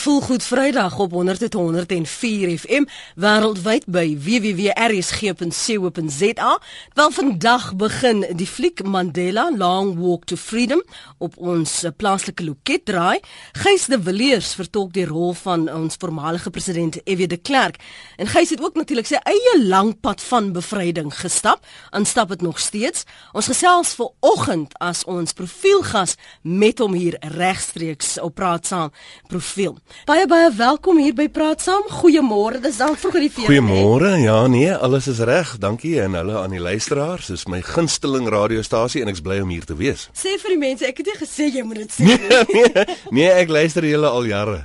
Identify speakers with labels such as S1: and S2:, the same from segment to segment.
S1: Voel goed Vrydag op 100.104 FM wêreldwyd by www.rsg.co.za. Wel vandag begin die fliek Mandela Long Walk to Freedom op ons plaaslike loket draai. Gys de Villiers vertolk die rol van ons voormalige president F.W. de Klerk. En Gys het ook natuurlik sy eie lang pad van bevryding gestap. Aanstap dit nog steeds. Ons gesels ver oggend as ons profielgas met hom hier regstreeks op praat saam profiel. Baie baie welkom hier by Praat Saam. Goeiemôre. Dis dan vroeg in die fees.
S2: Goeiemôre. Ja, nee, alles is reg. Dankie en hulle aan die luisteraars. Dis my gunsteling radiostasie en ek's bly om hier te wees.
S1: Sê vir die mense, ek het nie gesê jy moet dit sê
S2: nie. Nee, nee, nee, ek luister julle al jare.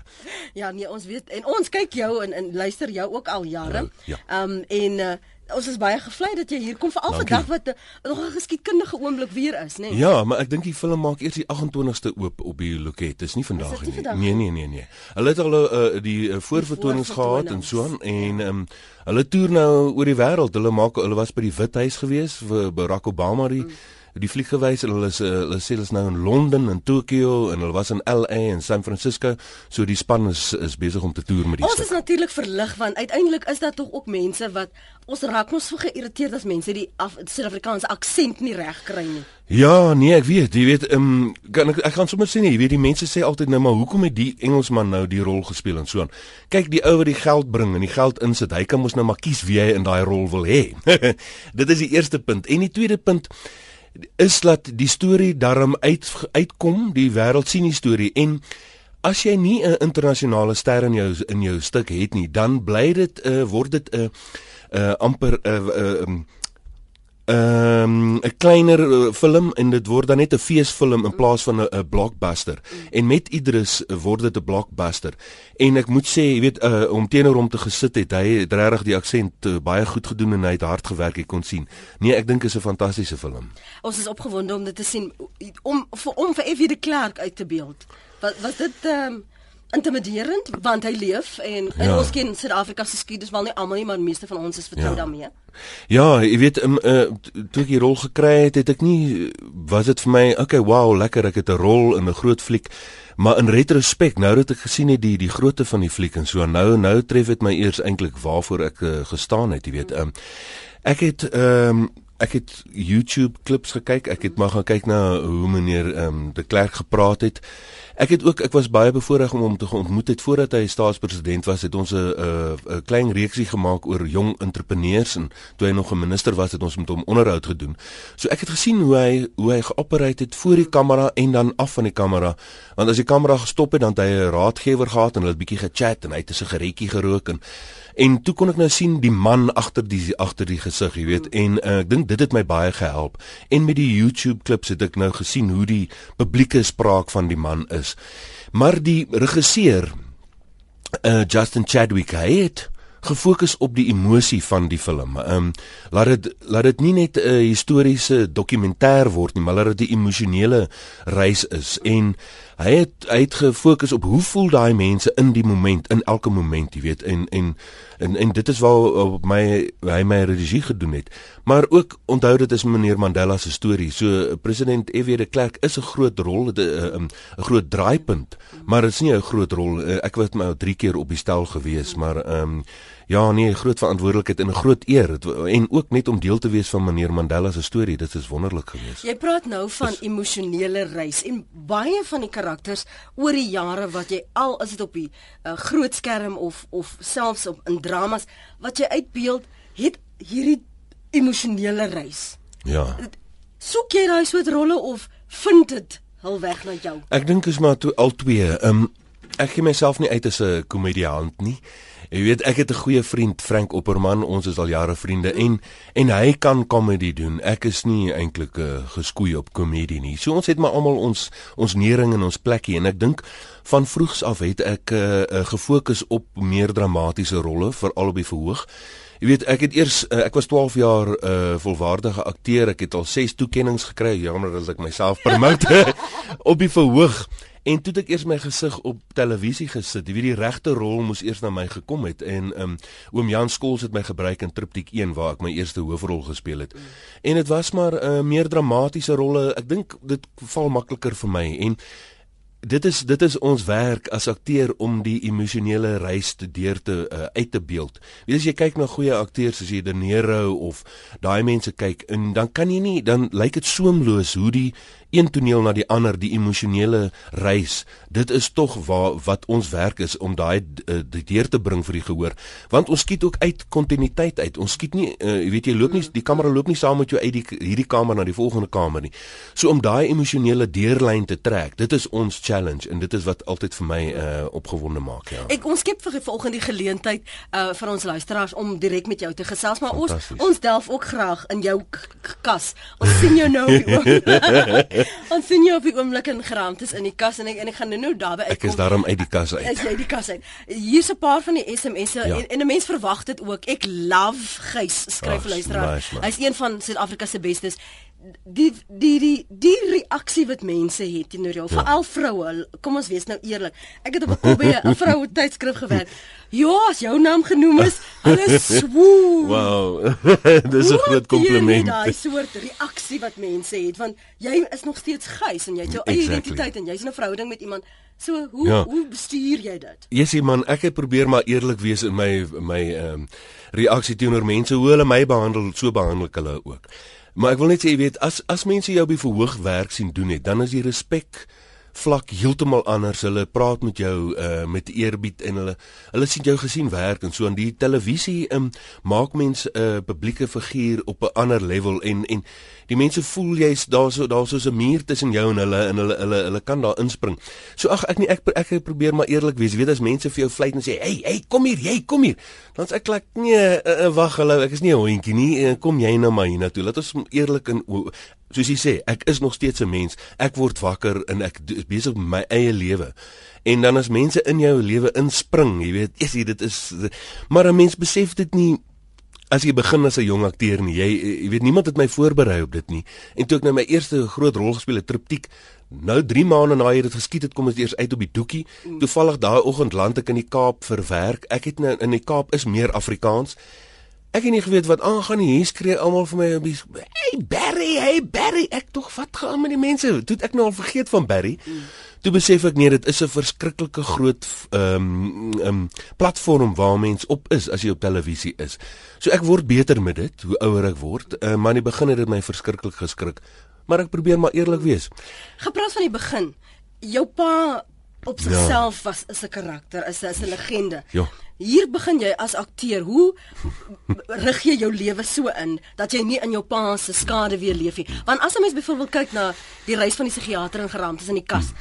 S1: Ja, nee, ons weet en ons kyk jou en, en luister jou ook al jare.
S2: Ja.
S1: Ehm ja. um, en uh, Ons is baie gevlei dat jy hier kom vir al vandag wat uh, nog 'n geskiedkundige oomblik weer is, né? Nee?
S2: Ja, maar ek dink die film maak eers die 28ste oop op die loket. Dis nie vandag nie. Nee, nee, nee, nee. Hulle het al uh, die uh, voorvertonings gehad en so aan en ehm um, hulle toer nou oor die wêreld. Hulle maak hulle was by die Withuis gewees vir Barack Obama die mm die vlieg gewys en hulle is uh, hulle sê hulle is nou in Londen en Tokio en hulle was in LA en San Francisco so die span is is besig om te toer met die
S1: Ons is natuurlik verlig want uiteindelik is daar tog ook mense wat ons raak ons so geïrriteerd as mense die Suid-Afrikaanse aksent nie reg kry nie.
S2: Ja, nee, ek weet, jy weet, um, kan ek ek gaan sommer sê nee, jy weet die mense sê altyd nou maar hoekom het die Engelsman nou die rol gespeel en so aan. Kyk, die ou wat die geld bring en die geld insit, hy kan mos nou maar kies wie hy in daai rol wil hê. Dit is die eerste punt. En die tweede punt is dat die storie daarom uit uitkom, die wêreld sien die storie. En as jy nie 'n internasionale ster in jou in jou stuk het nie, dan bly dit uh, word dit 'n uh, uh, amper 'n uh, uh, um, 'n um, kleiner uh, film en dit word dan net 'n feesfilm in plaas van 'n blockbuster. En met Idris word dit 'n blockbuster. En ek moet sê, jy weet, uh, om teenoor hom te gesit het, hy het regtig die aksent uh, baie goed gedoen en hy het hard gewerk, ek kon sien. Nee, ek dink dit is 'n fantastiese film.
S1: Ons is opgewonde om dit te sien om vir om vir Evie de Klerk uit te beeld. Was was dit ehm um intimiderend want hy leef en in ja. ons ken Suid-Afrika se geskiedenis wel nie almal nie maar meeste van ons is vertrou ja. daarmee.
S2: Ja, jy weet um, uh, toe ek die rol gekry het, het ek nie was dit vir my okay, wow, lekker ek het 'n rol in 'n groot fliek. Maar in retrospek, nou dat ek gesien het die die grootte van die fliek en so nou nou tref dit my eers eintlik waarvoor ek uh, gestaan het, jy weet. Um, ek het ehm um, ek het YouTube klips gekyk. Ek het maar gaan kyk na hoe meneer ehm um, de Klerk gepraat het. Ek het ook ek was baie bevoorreg om hom te ontmoet het voordat hy staatspresident was. Het ons 'n 'n klein reeksie gemaak oor jong entrepreneurs en toe hy nog 'n minister was, het ons met hom onderhoud gedoen. So ek het gesien hoe hy hoe hy geopereer het voor die kamera en dan af van die kamera. Want as die kamera gestop het, dan het hy 'n raadgewer gehad en hulle het bietjie gechat en hy het 'n sigaretjie gerook en En toe kon ek nou sien die man agter die agter die gesig, jy weet, en uh, ek dink dit het my baie gehelp. En met die YouTube klips het ek nou gesien hoe die publieke spraak van die man is. Maar die regisseur uh Justin Chadwick het gefokus op die emosie van die film. Ehm um, laat dit laat dit nie net 'n historiese dokumentêr word nie, maar laat dit 'n emosionele reis is en hy het hy het gefokus op hoe voel daai mense in die moment in elke moment jy weet en en en, en dit is waar op my hy my regie gedoen het maar ook onthou dit is meneer Mandela se storie so president F.W. de Klerk is 'n groot rol 'n groot draaipunt maar dit is nie 'n groot rol ek was maar 3 keer op die stel gewees maar ehm um, Ja, nee, groot verantwoordelikheid en 'n groot eer en ook net om deel te wees van meneer Mandela se storie. Dit is wonderlik geweest.
S1: Jy praat nou van is, emosionele reis en baie van die karakters oor die jare wat jy al is dit op die uh, groot skerm of of selfs op in dramas wat jy uitbeeld, het hierdie emosionele reis.
S2: Ja.
S1: Soek jy daai soort rolle of vind dit hul weg na jou?
S2: Ek dink is maar toe al twee. Ehm um, ek gee myself nie uit as 'n komediant nie. Jy weet ek het 'n goeie vriend Frank Opperman, ons is al jare vriende en en hy kan komedie doen. Ek is nie eintlik uh, geskoei op komedie nie. So ons het maar almal ons ons nering in ons plekkie en ek dink van vroegs af het ek uh, uh, gefokus op meer dramatiese rolle veral op die verhoog. Jy weet ek het eers uh, ek was 12 jaar 'n uh, volwaardige akteur. Ek het al 6 toekenninge gekry. Jammer dat ek myself promote op die verhoog. En toe ek eers my gesig op televisie gesit, wie die regte rol moes eers na my gekom het en um, oom Jan Skols het my gebruik in Triptiek 1 waar ek my eerste hoofrol gespeel het. En dit was maar 'n uh, meer dramatiese rolle. Ek dink dit val makliker vir my en dit is dit is ons werk as akteur om die emosionele reis te deur te uh, uit te beeld. Weet as jy kyk na goeie akteurs soos De Niro of daai mense kyk en dan kan jy nie dan lyk dit soemloos hoe die een toneel na die ander die emosionele reis. Dit is tog waar wat ons werk is om daai uh, die deur te bring vir die gehoor. Want ons skiet ook uit kontinuïteit uit. Ons skiet nie uh, weet jy loop nie die kamera loop nie saam met jou uit die hierdie kamer na die volgende kamer nie. So om daai emosionele deurlyn te trek, dit is ons challenge en dit is wat altyd vir my uh, opgewonde maak, ja.
S1: Ek ons skep vir die volgende geleentheid uh, vir ons luisteraars om direk met jou te gesels, maar ons ons delf ook graag in jou kas. Ons sien jou nou. ons sien jou op die oomblik in geraamtes in die kas en ek en ek gaan nou daarby
S2: uitkom. Ek is daarom uit die kas uit.
S1: Is jy die kas uit? Hier's 'n paar van die SMS'e ja. en, en 'n mens verwag dit ook. Ek love Gys, skryf luisteraar. Nice, Hy's een van Suid-Afrika se bestes die die die die reaksie wat mense het teenoor jou, ja. veral vroue. Kom ons wees nou eerlik. Ek het op 'n kobbe 'n vroue tydskrif gewerk. Ja, as jou naam genoem is, hulle swoe.
S2: Wow. Dis 'n groot kompliment.
S1: Daai soort reaksie wat mense het, want jy is nog steeds gys en jy het jou eie exactly. identiteit en jy's in 'n verhouding met iemand. So, hoe ja. hoe bestuur jy dit?
S2: Jessie man, ek het probeer maar eerlik wees in my my ehm um, reaksie teenoor mense hoe hulle my behandel, so behandel ek hulle ook. Maar ek wil net sê jy weet as as mense jou op die verhoog werk sien doen het, dan is die respek vlak heeltemal anders. Hulle praat met jou uh met eerbied en hulle hulle sien jou gesien werk en so aan die televisie um, maak mense 'n uh, publieke figuur op 'n ander level en en die mense voel jy's daar so daar soos 'n muur tussen jou en hulle en hulle hulle hulle kan daar inspring. So ag ek nie ek ek probeer maar eerlik wees. Jy weet as mense vir jou vleit en sê, "Hey, hey, kom hier, jy kom hier." Dan sê ek klak, "Nee, uh, wag, hallo, ek is nie 'n hondjie nie. Kom jy nou maar hiernatoe. Laat ons eerlik en soos jy sê, ek is nog steeds 'n mens. Ek word wakker en ek is besig met my eie lewe." En dan as mense in jou lewe inspring, jy weet, is dit is maar 'n mens besef dit nie as jy begin as 'n jong akteur nie, jy jy weet niemand het my voorberei op dit nie. En toe ek nou my eerste groot rol gespeel het, Triptiek, nou 3 maande na jy dit geskiet het, kom dit eers uit op die doekie. Toevallig daai oggend land ek in die Kaap vir werk. Ek het nou in die Kaap is meer Afrikaans. Ek het nie geweet wat aangaan nie. Hier skree almal vir my op die Hey Barry, hey Barry. Ek tog wat gaan met die mense? Toe ek nou al vergeet van Barry. Mm toe besef ek nee, dit is 'n verskriklike groot ehm um, um, platform waar mens op is as jy op televisie is. So ek word beter met dit hoe ouer ek word, uh, maar in die begin het dit my verskriklik geskrik. Maar ek probeer maar eerlik wees.
S1: Gepraat van die begin, jou pa op sigself ja. was is 'n karakter, is 'n legende.
S2: Ja.
S1: Hier begin jy as akteur. Hoe rig jy jou lewe so in dat jy nie in jou pa se skade weer leef nie? Want as 'n mens byvoorbeeld kyk na die reis van die psigiater in geraamtes in die kas,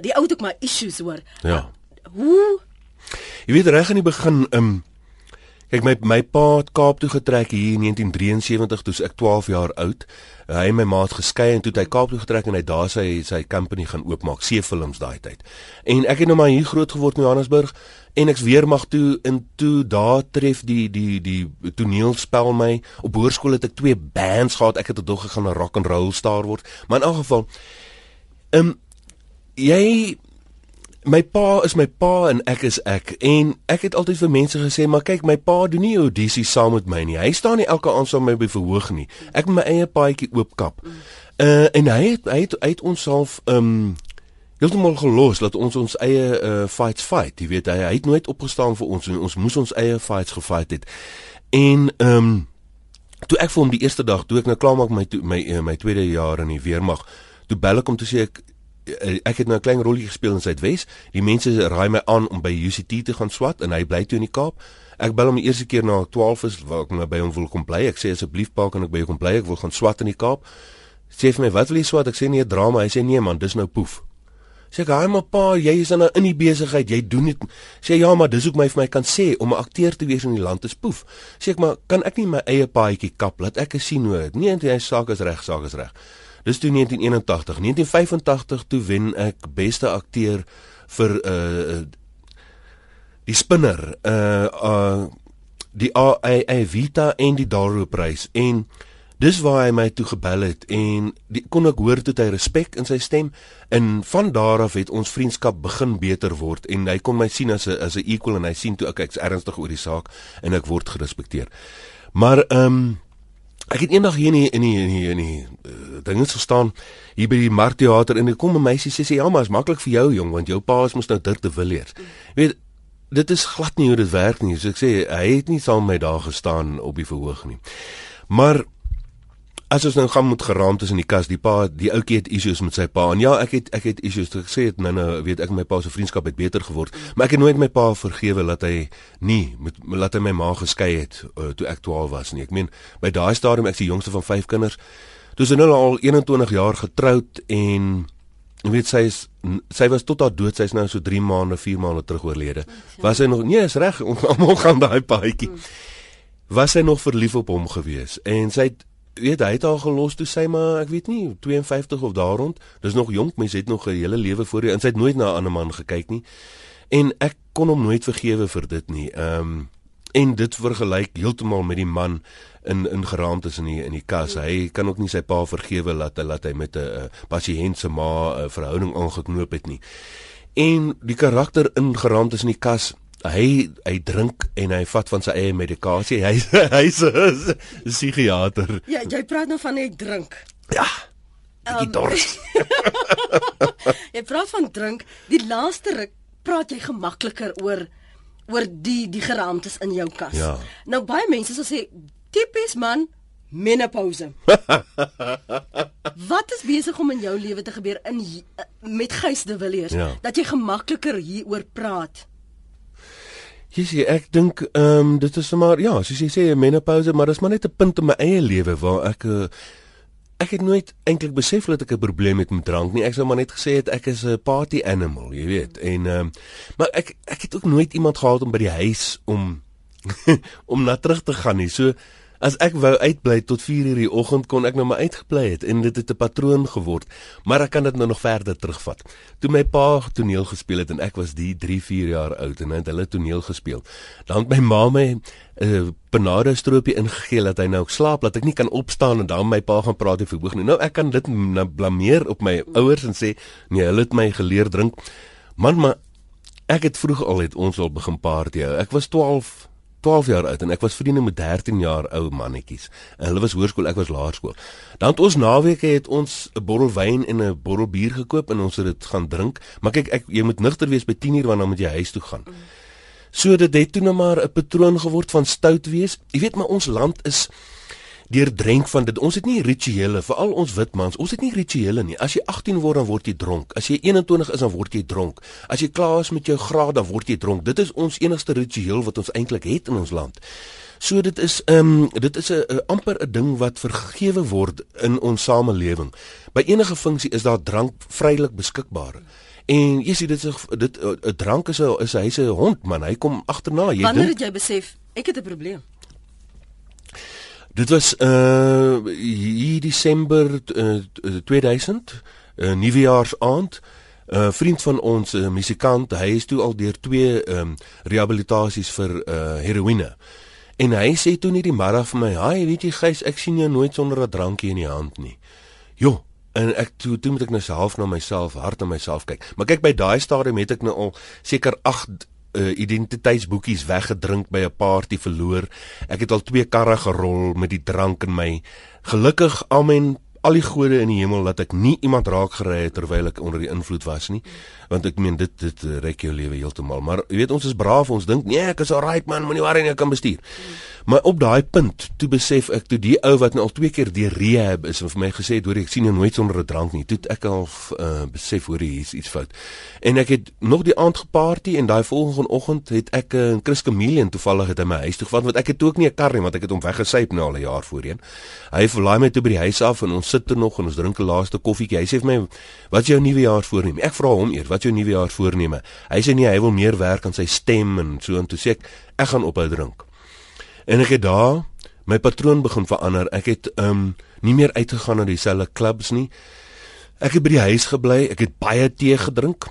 S1: die ou het ook maar issues hoor.
S2: Ja.
S1: Hoe
S2: Jy weet reg aan die begin, ehm um, kyk my my pa het Kaap toe getrek hier in 1973 toe ek 12 jaar oud. Hy en my ma het geskei en toe het hy Kaap toe getrek en hy daar sy sy company gaan oopmaak, seefilms daai tyd. En ek het nou maar hier groot geword in Johannesburg en ek's weer mag toe in toe daar tref die die die toneelspel my. Op hoërskool het ek twee bands gehad. Ek het tot dog gegaan 'n rock and roll star word. Maar in elk geval ehm um, jy my pa is my pa en ek is ek. En ek het altyd vir mense gesê maar kyk my pa doen nie audisie saam met my nie. Hy staan nie elke aand saam met my by verhoog nie. Ek met my eie paadjie oopkap. Uh, en hy het hy het uit ons self um heeltemal gelos dat ons ons eie uh, fights fight. Jy weet hy, hy het nooit opgestaan vir ons en ons moes ons eie fights gefight het. En um toe ek vir hom die eerste dag toe ek nou klaar maak my my uh, my tweede jaar in die weermag toe bel ek om te sê ek ek het nou 'n klein rolletjie gespeel in Suidwes. Die mense raai my aan om by UCT te gaan swat en hy bly toe in die Kaap. Ek bel hom die eerste keer na 12 is waar ek nou by hom wil kom bly. Ek sê asseblief pa kan ek by jou kom bly? Ek wil gaan swat in die Kaap. Sê vir my wat wil jy swat? Ek sê nee, drama. Hy sê nee man, dis nou poef. Sê ek, "Haai maar pa, jy is nou in die besigheid. Jy doen dit." Sê ja, maar dis ook my vir my kan sê om 'n akteur te wees in die land is poef. Sê ek, "Maar kan ek nie my eie paadjie kap? Laat ek sien hoe." Nee, hy saak is reg, saak is reg. Dis toe 1981. 1985 toe wen ek beste akteur vir uh die spinner uh uh die AA Vita en die Darrow prys en dis waar hy my toe gebel het en die, kon ek hoor toe hy respek in sy stem en van daar af het ons vriendskap begin beter word en hy kon my sien as 'n as 'n equal en hy sien toe ek ek's ernstig oor die saak en ek word gerespekteer. Maar ehm um, Ek het eendag hier in die, in die, in die, in die dinge gestaan hier by die Markteater en ek kom 'n meisie sê sê ja, maar is maklik vir jou jong want jou pa is mos nou Dirk de Villiers. Jy weet dit is glad nie hoe dit werk nie. So ek sê hy het nie saam met my daar gestaan op die verhoog nie. Maar as ons nou gaan moet geraamd is in die kas, die pa, die ouetjie het issues met sy pa. En ja, ek het ek het issues. Ek sê dit nou nou weet ek my pa se vriendskap het beter geword, maar ek het nooit my pa vergewe dat hy nie met laat hy my ma geskei het uh, toe ek 12 was nie. Ek meen by daai stadium ek is die jongste van 5 kinders. Toe is hulle al 21 jaar getroud en Jy weet sy is sy was tot haar dood, sy's nou so 3 maande, 4 maande terug oorlede. Was sy nog nee, is reg, almal gaan daai paadjie. Was sy nog verlief op hom gewees en sy het weet hy het haar gelos toe sy maar ek weet nie 52 of daar rond. Dis nog jonk, mens het nog 'n hele lewe voor jou en sy het nooit na 'n ander man gekyk nie. En ek kon hom nooit vergewe vir dit nie. Ehm um, en dit vergelyk heeltemal met die man in in geraamtes in die in die kas. Hy kan ook nie sy pa vergewe laat hy laat hy met 'n pasiënt se ma 'n verhouding aangeknoop het nie. En die karakter in geraamtes in die kas hy hy drink en hy vat van sy eie medikasie. Hy hy's 'n psigiater.
S1: Ja, jy praat nou van hy drink.
S2: Ja. Ek um, dors.
S1: jy praat van drink. Die laaste ruk praat jy gemakliker oor oor die die geraamtes in jou kas.
S2: Ja.
S1: Nou baie mense sal sê tipies man menopause. Wat is besig om in jou lewe te gebeur in met Gys de Villiers ja. dat jy gemakliker hieroor praat?
S2: Jy sê ek dink ehm um, dit is maar ja, soos jy sê 'n menopouse, maar dis maar net 'n punt in my eie lewe waar ek uh, ek het nooit eintlik besef dat ek 'n probleem het met drank nie. Ek sou maar net gesê het ek is 'n party animal, jy weet. En ehm um, maar ek ek het ook nooit iemand gehad om by die huis om om na terug te gaan nie. So As ek wou uitbly tot 4:00 die oggend kon ek nou maar uitgebly het en dit het 'n patroon geword, maar ek kan dit nou nog verder terugvat. Toe my pa toneel gespeel het en ek was die 3-4 jaar oud en hy het hulle toneel gespeel. Dan het my ma my 'n uh, panade stroopie ingegee dat hy nou slaap, dat ek nie kan opstaan en dan my pa gaan praat oor verhoog nie. Nou ek kan dit nou blameer op my ouers en sê nee, hulle het my geleer drink. Man, maar ek het vroeg al het ons al begin party hou. Ek was 12 12 jaar oud en ek was vriende met 13 jaar ou mannetjies. En hulle was hoërskool, ek was laerskool. Dan het ons naweke het ons 'n bottel wyn en 'n bottel bier gekoop en ons het dit gaan drink. Maar kyk, ek jy moet nugter wees by 10uur wanneer moet jy huis toe gaan. So dit het toe nou maar 'n patroon geword van stout wees. Jy weet maar ons land is deur drenk van dit. Ons het nie rituele vir al ons wit mans. Ons het nie rituele nie. As jy 18 word dan word jy dronk. As jy 21 is dan word jy dronk. As jy klaar is met jou graad dan word jy dronk. Dit is ons enigste ritueel wat ons eintlik het in ons land. So dit is ehm um, dit is 'n amper 'n ding wat vergewe word in ons samelewing. By enige funksie is daar drank vrylik beskikbaar. En jy sien dit is dit 'n drank is 'n is hy's 'n hond man. Hy kom agterna.
S1: Jy Wanneer het jy besef ek het 'n probleem?
S2: Dit was uh hier Desember uh, 2000, 'n uh, nuwejaarsaand. 'n uh, vriend van ons, 'n uh, musikant, hy is toe al deur twee ehm um, rehabilitasies vir uh heroïne. En hy sê toe net die middag vir my, "Haai, weet jy Gys, ek sien jou nooit sonder 'n drankie in die hand nie." Jo, en ek toe toe moet ek nou self na myself, hard na myself kyk. Maar kyk by daai stadium het ek nou al seker 8 uh, identiteitsboekies weggedrink by 'n party verloor. Ek het al twee karre gerol met die drank in my. Gelukkig amen al die gode in die hemel dat ek nie iemand raak gery het terwyl ek onder die invloed was nie want ek meen dit dit rek jou lewe heeltemal maar jy weet ons is braaf ons dink nee ek is alright man moenie worry nie ek kan bestuur Maar op daai punt, toe besef ek toe die ou wat nou al twee keer deur rehab is en vir my gesê het hoor ek sien jou nooit sonder 'n drank nie. Toe ek al uh, besef hoor hier is iets fout. En ek het nog die aand geparty en daai volgende oggend het ek 'n uh, Chris Chameleon toevallig het in my huis toe gevat want ek het ook nie 'n kar nie want ek het hom weggesyp nou al 'n jaar voorheen. Hy verlaai my toe by die huis af en ons sit toe nog en ons drink 'n laaste koffietjie. Hy sê vir my, "Wat is jou nuwe jaar voorneme?" Ek vra hom eers, "Wat is jou nuwe jaar voorneme?" Hy sê nee, hy wil meer werk aan sy stem en so en toe sê ek, "Ek gaan ophou drink." En ek het daar my patroon begin verander. Ek het um nie meer uitgegaan na dieselfde klubs nie. Ek het by die huis gebly. Ek het baie tee gedrink.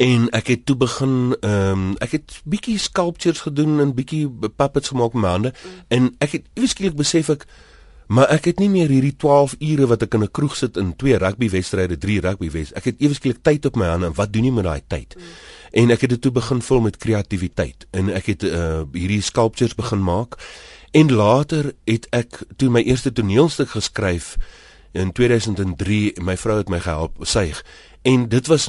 S2: En ek het toe begin ehm um, ek het bietjie sculptures gedoen en bietjie puppets gemaak met my hande en ek het ewesklik besef ek maar ek het nie meer hierdie 12 ure wat ek in 'n kroeg sit in twee rugby wedstryde, drie rugby wes. Ek het ewesklik tyd op my hande en wat doen jy met daai tyd? Mm. En ek het dit toe begin vul met kreatiwiteit en ek het uh, hierdie sculptures begin maak En later het ek toe my eerste toneelstuk geskryf in 2003, my vrou het my gehelp suig en dit was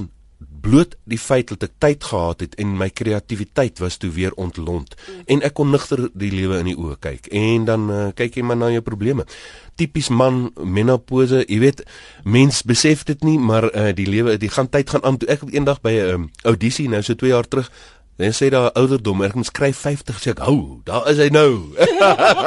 S2: bloot die feit dat ek tyd gehad het en my kreatiwiteit was toe weer ontlont en ek kon nigter die lewe in die oë kyk. En dan uh, kyk jy maar na jou probleme. Tipies man menopause jy weet mens besef dit nie maar uh, die lewe die gaan tyd gaan aan toe. Ek eendag by 'n um, audisie nou so 2 jaar terug Dan sê daar ouderdom, ek moet skryf 50 sê ek, "Hou, daar is hy nou."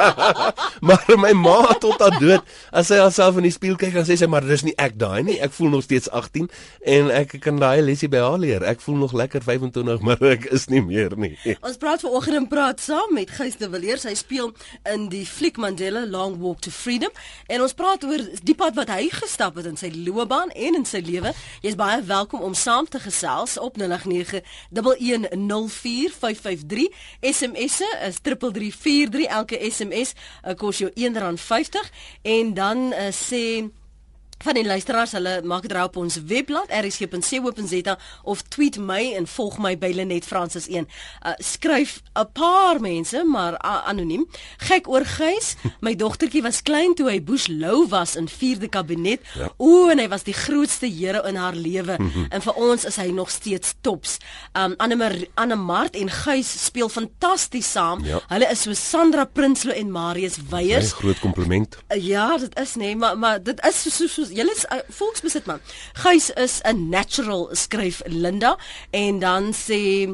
S2: maar my ma tot haar dood, as sy haarself in die spieël kyk, dan sê sy, "Maar dis nie ek daai nie. Ek voel nog steeds 18 en ek kan daai lesie by haar leer. Ek voel nog lekker 25, maar ek is nie meer nie."
S1: Ons praat vanoggend en praat saam met Gys de Villiers. Hy speel in die fliek Mandela Long Walk to Freedom en ons praat oor die pad wat hy gestap het in sy loopbaan en in sy lewe. Jy's baie welkom om saam te gesels op 089 110 04553 SMS'e is 3343 elke SMS uh, kos jou R1.50 en dan uh, sê van die luisteraars hulle maak dit op ons webblad rsg.co.za of tweet my en volg my by Lenet Francis 1. Uh, skryf 'n paar mense maar uh, anoniem. Gek oor Gys, my dogtertjie was klein toe hy Bush Lou was in 4de kabinet. Ja. O en hy was die grootste here in haar lewe en vir ons is hy nog steeds tops. Um Anne Anne Mart en Gys speel fantasties saam. Ja. Hulle is so Sandra Prinsloo en Marius Weyers.
S2: 'n Groot kompliment.
S1: Uh, ja, dit is nee, maar maar dit is so so, so julle is uh, volksbesit man. Gys is 'n natural skryf Linda en dan sê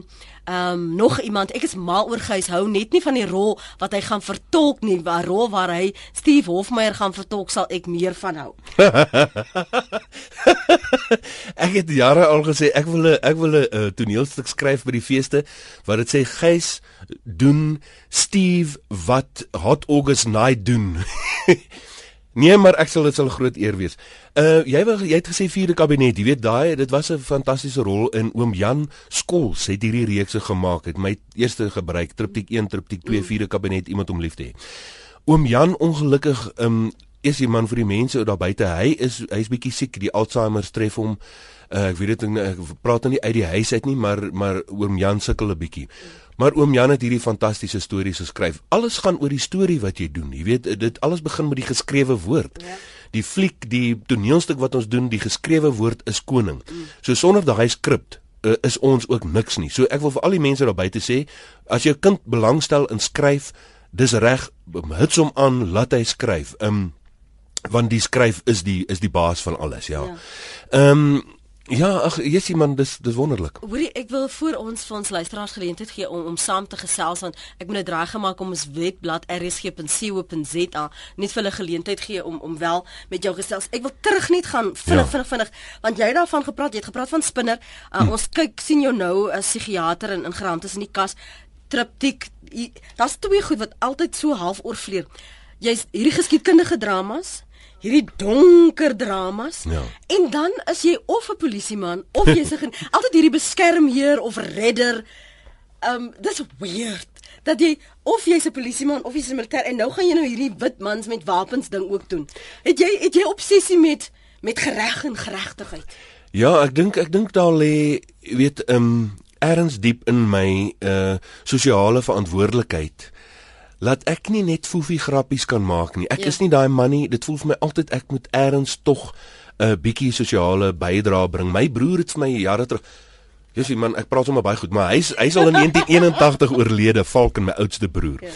S1: Ehm um, nog iemand, ek is mal oor Gys hou net nie van die rol wat hy gaan vertolk nie, 'n rol waar hy Steve Hofmeyer gaan vertolk sal ek meer van hou.
S2: ek het jare al gesê ek wil 'n ek wil 'n uh, toneelstuk skryf by die feeste wat dit sê Gys doen Steve wat Hot August Night doen. Nee, maar ek sal dit sal groot eer wees. Uh jy wou jy het gesê vierde kabinet, jy weet daai dit was 'n fantastiese rol in oom Jan Skols het hierdie reekse gemaak. Het my eerste gebruik triptiek 1, triptiek 2, vierde kabinet iemand om lief te hê. Oom Jan ongelukkig um is die man vir die mense daar buite. Hy is hy's bietjie siek, die Alzheimer tref hom. Uh ek weet dit ek praat nou nie uit die huis uit nie, maar maar oom Jan sukkel 'n bietjie. Maar oom Jan het hierdie fantastiese stories geskryf. Alles gaan oor die storie wat jy doen. Jy weet, dit alles begin met die geskrewe woord. Ja. Die fliek, die toneelstuk wat ons doen, die geskrewe woord is koning. Mm. So sonder daai skrip uh, is ons ook niks nie. So ek wil vir al die mense daar buite sê, as jou kind belangstel in skryf, dis reg, hits hom aan, laat hy skryf. Um, want die skryf is die is die baas van alles, ja. ja. Ehm ja. um, Ja, ag, Jessie man, dis dis wonderlik.
S1: Hoorie, ek wil voor ons vir ons luisteraars geleentheid gee om om saam te gesels want ek moet dit reg gemaak om ons webblad rsg.co.za net vir hulle geleentheid gee om om wel met jou gesels. Ek wil terug net gaan vinnig ja. vinnig vinnig want jy het daarvan gepraat, jy het gepraat van spinner. Uh, hm. Ons kyk sien jou nou as psigiater in in geraamtes in die kas. Triptiek. Daar's twee goed wat altyd so half oorvleer. Jy's hierdie geskiedkundige dramas hierdie donker dramas. Ja. En dan is jy of 'n polisieman of jy's 'n altyd hierdie beskermheer of redder. Um dis weird dat jy of jy's 'n polisieman of jy's 'n militêr en nou gaan jy nou hierdie wit mans met wapens ding ook doen. Het jy het jy obsessie met met gereg en geregtigheid?
S2: Ja, ek dink ek dink daar lê weet um erns diep in my uh sosiale verantwoordelikheid laat ek nie net foefie grappies kan maak nie. Ek ja. is nie daai man nie. Dit voel vir my altyd ek moet eers tog 'n uh, bietjie sosiale bydrae bring. My broer het vir my jare terug Jessie man, ek praat sommer baie goed, maar hy's hy's al in 1981 oorlede, Falk en my oudste broer. Ja.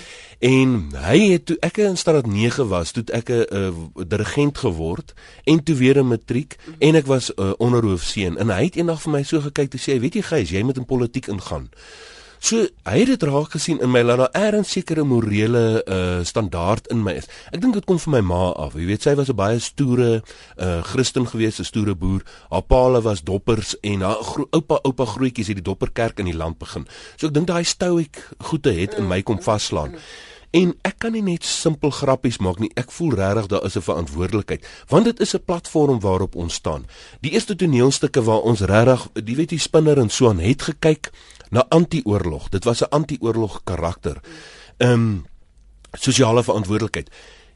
S2: En hy het toe ek in staat 9 was, toe ek 'n uh, dirigent geword en toe weer 'n matriek mm -hmm. en ek was 'n uh, onderhoofseun. En hy het eendag vir my so gekyk toe sê, "Weet jy Gys, jy moet in politiek ingaan." So hy het dit raak gesien in my dat daar erns sekere morele uh standaard in my is. Ek dink dit kom van my ma af. Jy weet sy was 'n baie stoere uh Christen gewees, 'n stoere boer. Haar paale was doppers en haar oupa oupa grootjies het die dopperkerk in die land begin. So ek dink daai stoïek goeie het in my kom vaslaan. En ek kan nie net simpel grappies maak nie. Ek voel regtig daar is 'n verantwoordelikheid, want dit is 'n platform waarop ons staan. Die eerste toneelstukke waar ons regtig, die weet die spinner en so aan het gekyk na anti-oorlog. Dit was 'n anti-oorlog karakter. Ehm um, sosiale verantwoordelikheid.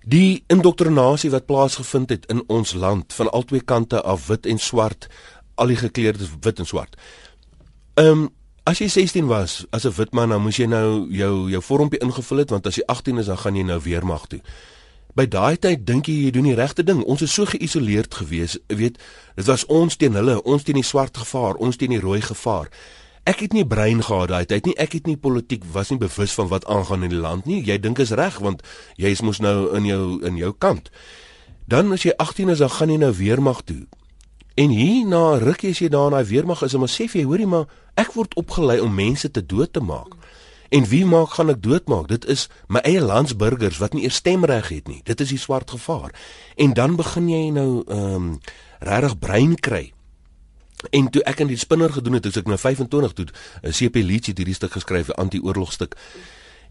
S2: Die indoktrinasie wat plaasgevind het in ons land van albei kante af wit en swart, al die gekleurdes wit en swart. Ehm um, As jy 16 was as 'n wit man, dan moes jy nou jou jou vormpie ingevul het want as jy 18 is dan gaan jy nou weermag toe. By daai tyd dink jy jy doen die regte ding. Ons is so geïsoleerd gewees. Weet, dit was ons teen hulle, ons teen die swart gevaar, ons teen die rooi gevaar. Ek het nie brein gehad daai tyd nie. Ek het nie politiek was nie bewus van wat aangaan in die land nie. Jy dink is reg want jy is mos nou in jou in jou kant. Dan as jy 18 is, dan gaan jy nou weermag toe. En hier na rukkie as jy daar in daai weermag is, dan sê jy, hoorie maar, ek word opgelei om mense te dood te maak. En wie maak gaan ek doodmaak? Dit is my eie landsburgers wat nie eers stemreg het nie. Dit is die swart gevaar. En dan begin jy nou ehm um, regtig brein kry. En toe ek in die spinner gedoen het, toe ek nou 25 toe 'n CP Leach hierdie stuk geskryf, 'n anti-oorlogstuk.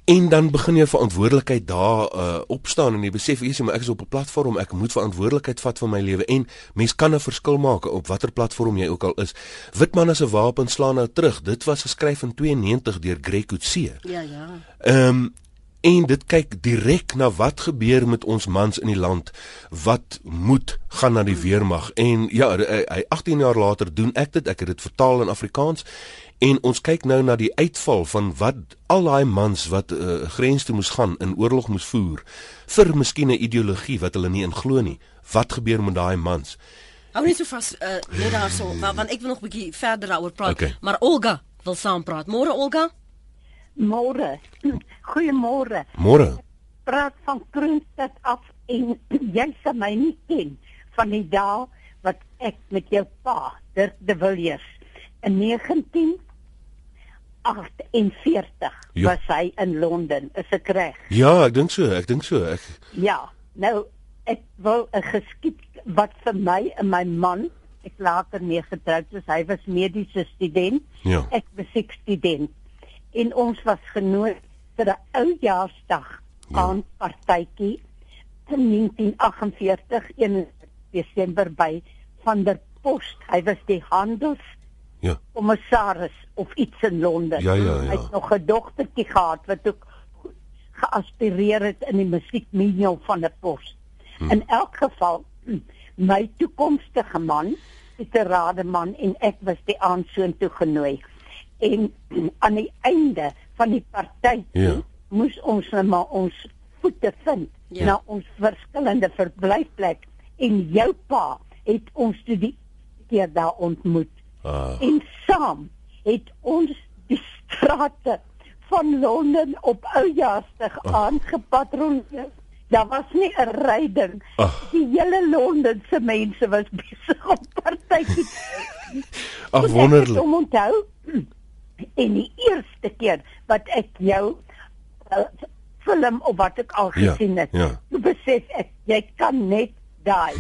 S2: En dan begin jy verantwoordelikheid daar uh, opstaan en jy besef eers maar ek is op 'n platform, ek moet verantwoordelikheid vat vir my lewe en mens kan 'n verskil maak op watter platform jy ook al is. Witman as 'n wapen slaan nou terug. Dit was geskryf in 92 deur Greg Coetzee.
S1: Ja, ja.
S2: Ehm um, en dit kyk direk na wat gebeur met ons mans in die land wat moet gaan na die weermag en ja hy 18 jaar later doen ek dit ek het dit vertaal in Afrikaans En ons kyk nou na die uitval van wat al daai mans wat uh, grens toe moes gaan in oorlog moes voer vir miskien 'n ideologie wat hulle nie in glo nie. Wat gebeur met daai mans?
S1: Hou net so vas uh, net daarso, want ek wil nog 'n bietjie verder daaroor praat. Okay. Maar Olga wil saam praat. Môre Olga?
S3: Môre. Goeiemôre.
S2: Môre.
S3: Praat van Kroonstad af en jy sal my nie ken van die dae wat ek met jou pa, Dirk de Villiers, in 19 48 ja. was hy in Londen, is ek reg?
S2: Ja, ek dink so, ek dink so. Ek
S3: Ja, nou ek wil 'n geskied wat vir my en my man, ek later mee getroud is, hy was mediese student.
S2: Ja.
S3: Ek was student. En ons was genooi vir 'n oujaarsdag ja. aan partytjie in 1948 1 Desember by van der Post. Hy was die handels
S2: Ja.
S3: Kommissaris of iets in Londen.
S2: Ja, ja, ja.
S3: Hy het nog 'n dogtertjie gehad wat ook geaspireer het in die musiekmedium van 'n pos. Hmm. In elk geval my toekomstige man, Pieter Rademan en ek was die aansoon toe genooi. En aan die einde van die party
S2: ja.
S3: moes ons net maar ons voete vind ja. na ons verskillende verblyfplek en jou pa het ons toe die keer daar ontmoet. Uh. En saam het ons die strate van Londen op oujaarsdag uh. aangepatrolleer. Daar was nie 'n ryding. Uh. Die hele Londen se mense was besig om partytjie.
S2: Ag wonderlik.
S3: Om onthou en die eerste keer wat ek jou uh, film of wat ek al ja, gesien het.
S2: Ja,
S3: ja. Besef ek jy kan net daai.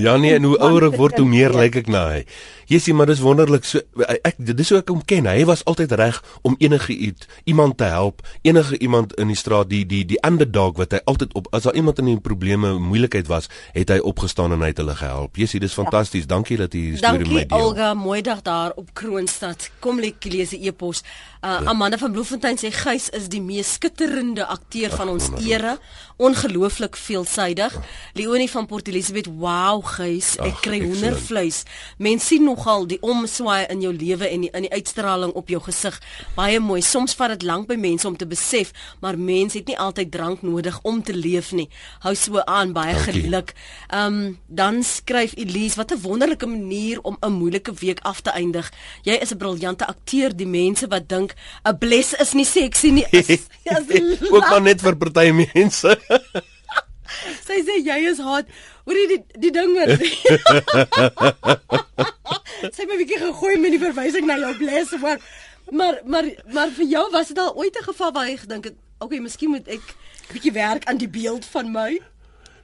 S2: Ja nee, en hoe ouer ek word, hoe meer lyk ek na hy. Jessie, maar dis wonderlik so ek dis hoe ek hom ken. Hy was altyd reg om enige iets, iemand te help, enige iemand in die straat, die die die underdog wat hy altyd op as daar iemand in 'n probleme, moeilikheid was, het hy opgestaan en hy het hulle gehelp. Jessie, dis ja. fantasties. Ja. Dankie dat jy hierdie storie met my deel.
S1: Dankie Olga, mooi dag daar op Kroonstad. Kom lees die e-pos. Uh, ja. Amanda van Bloemfontein sê Gys is die mees skitterende akteur van ons era, ongelooflik veelsidig. Ja. Leonie van Port Elizabeth, wow Gys, ek kry hoendervleis. Mense sien nog nogal die omswaai in jou lewe en die, in die uitstraling op jou gesig baie mooi. Soms vat dit lank by mense om te besef, maar mense het nie altyd drank nodig om te leef nie. Hou so aan, baie Dankie. geluk. Ehm um, dan skryf Elise, wat 'n wonderlike manier om 'n moeilike week af te eindig. Jy is 'n briljante akteur. Die mense wat dink 'n bles is nie seksie nie, is,
S2: is ook maar net vir party mense.
S1: Sy sê jy is haat. Hoor jy die die ding wat Sy het my bietjie gegooi met die verwysing na jou blesse maar maar maar maar vir jou was dit al ooit 'n geval waar jy gedink het, okay, miskien moet ek bietjie werk aan die beeld van my.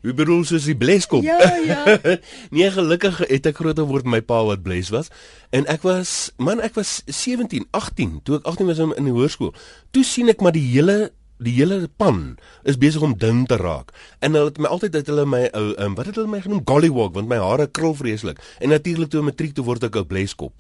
S2: Wie bedoel soos die bleskop?
S1: Ja, ja.
S2: nee, gelukkig het ek groter word my pa wat bles was en ek was man, ek was 17, 18 toe ek 18 was in die hoërskool. Toe sien ek maar die hele die hele pan is besig om dun te raak. En hulle het my altyd uit hulle my ou um, wat het hulle my genoem gollywog want my hare krul vreeslik. En natuurlik toe matriek toe word ek 'n bleskop.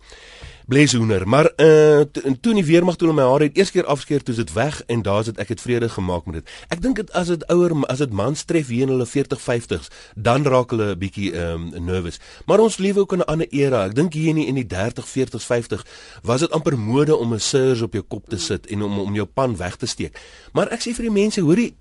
S2: Bleshoender, maar uh toe in die weermag toe my hare het eers keer afskeer toe dit weg en daar's dit ek het vrede gemaak met dit. Ek dink dit as dit ouer as dit mans tref hier in hulle 40 50s, dan raak hulle 'n bietjie um nervous. Maar ons lewe ook in 'n ander era. Ek dink hier in die, in die 30 40s 50 was dit amper mode om 'n surs op jou kop te sit en om om jou pan weg te steek. Maar ek sê vir die mense, hoorie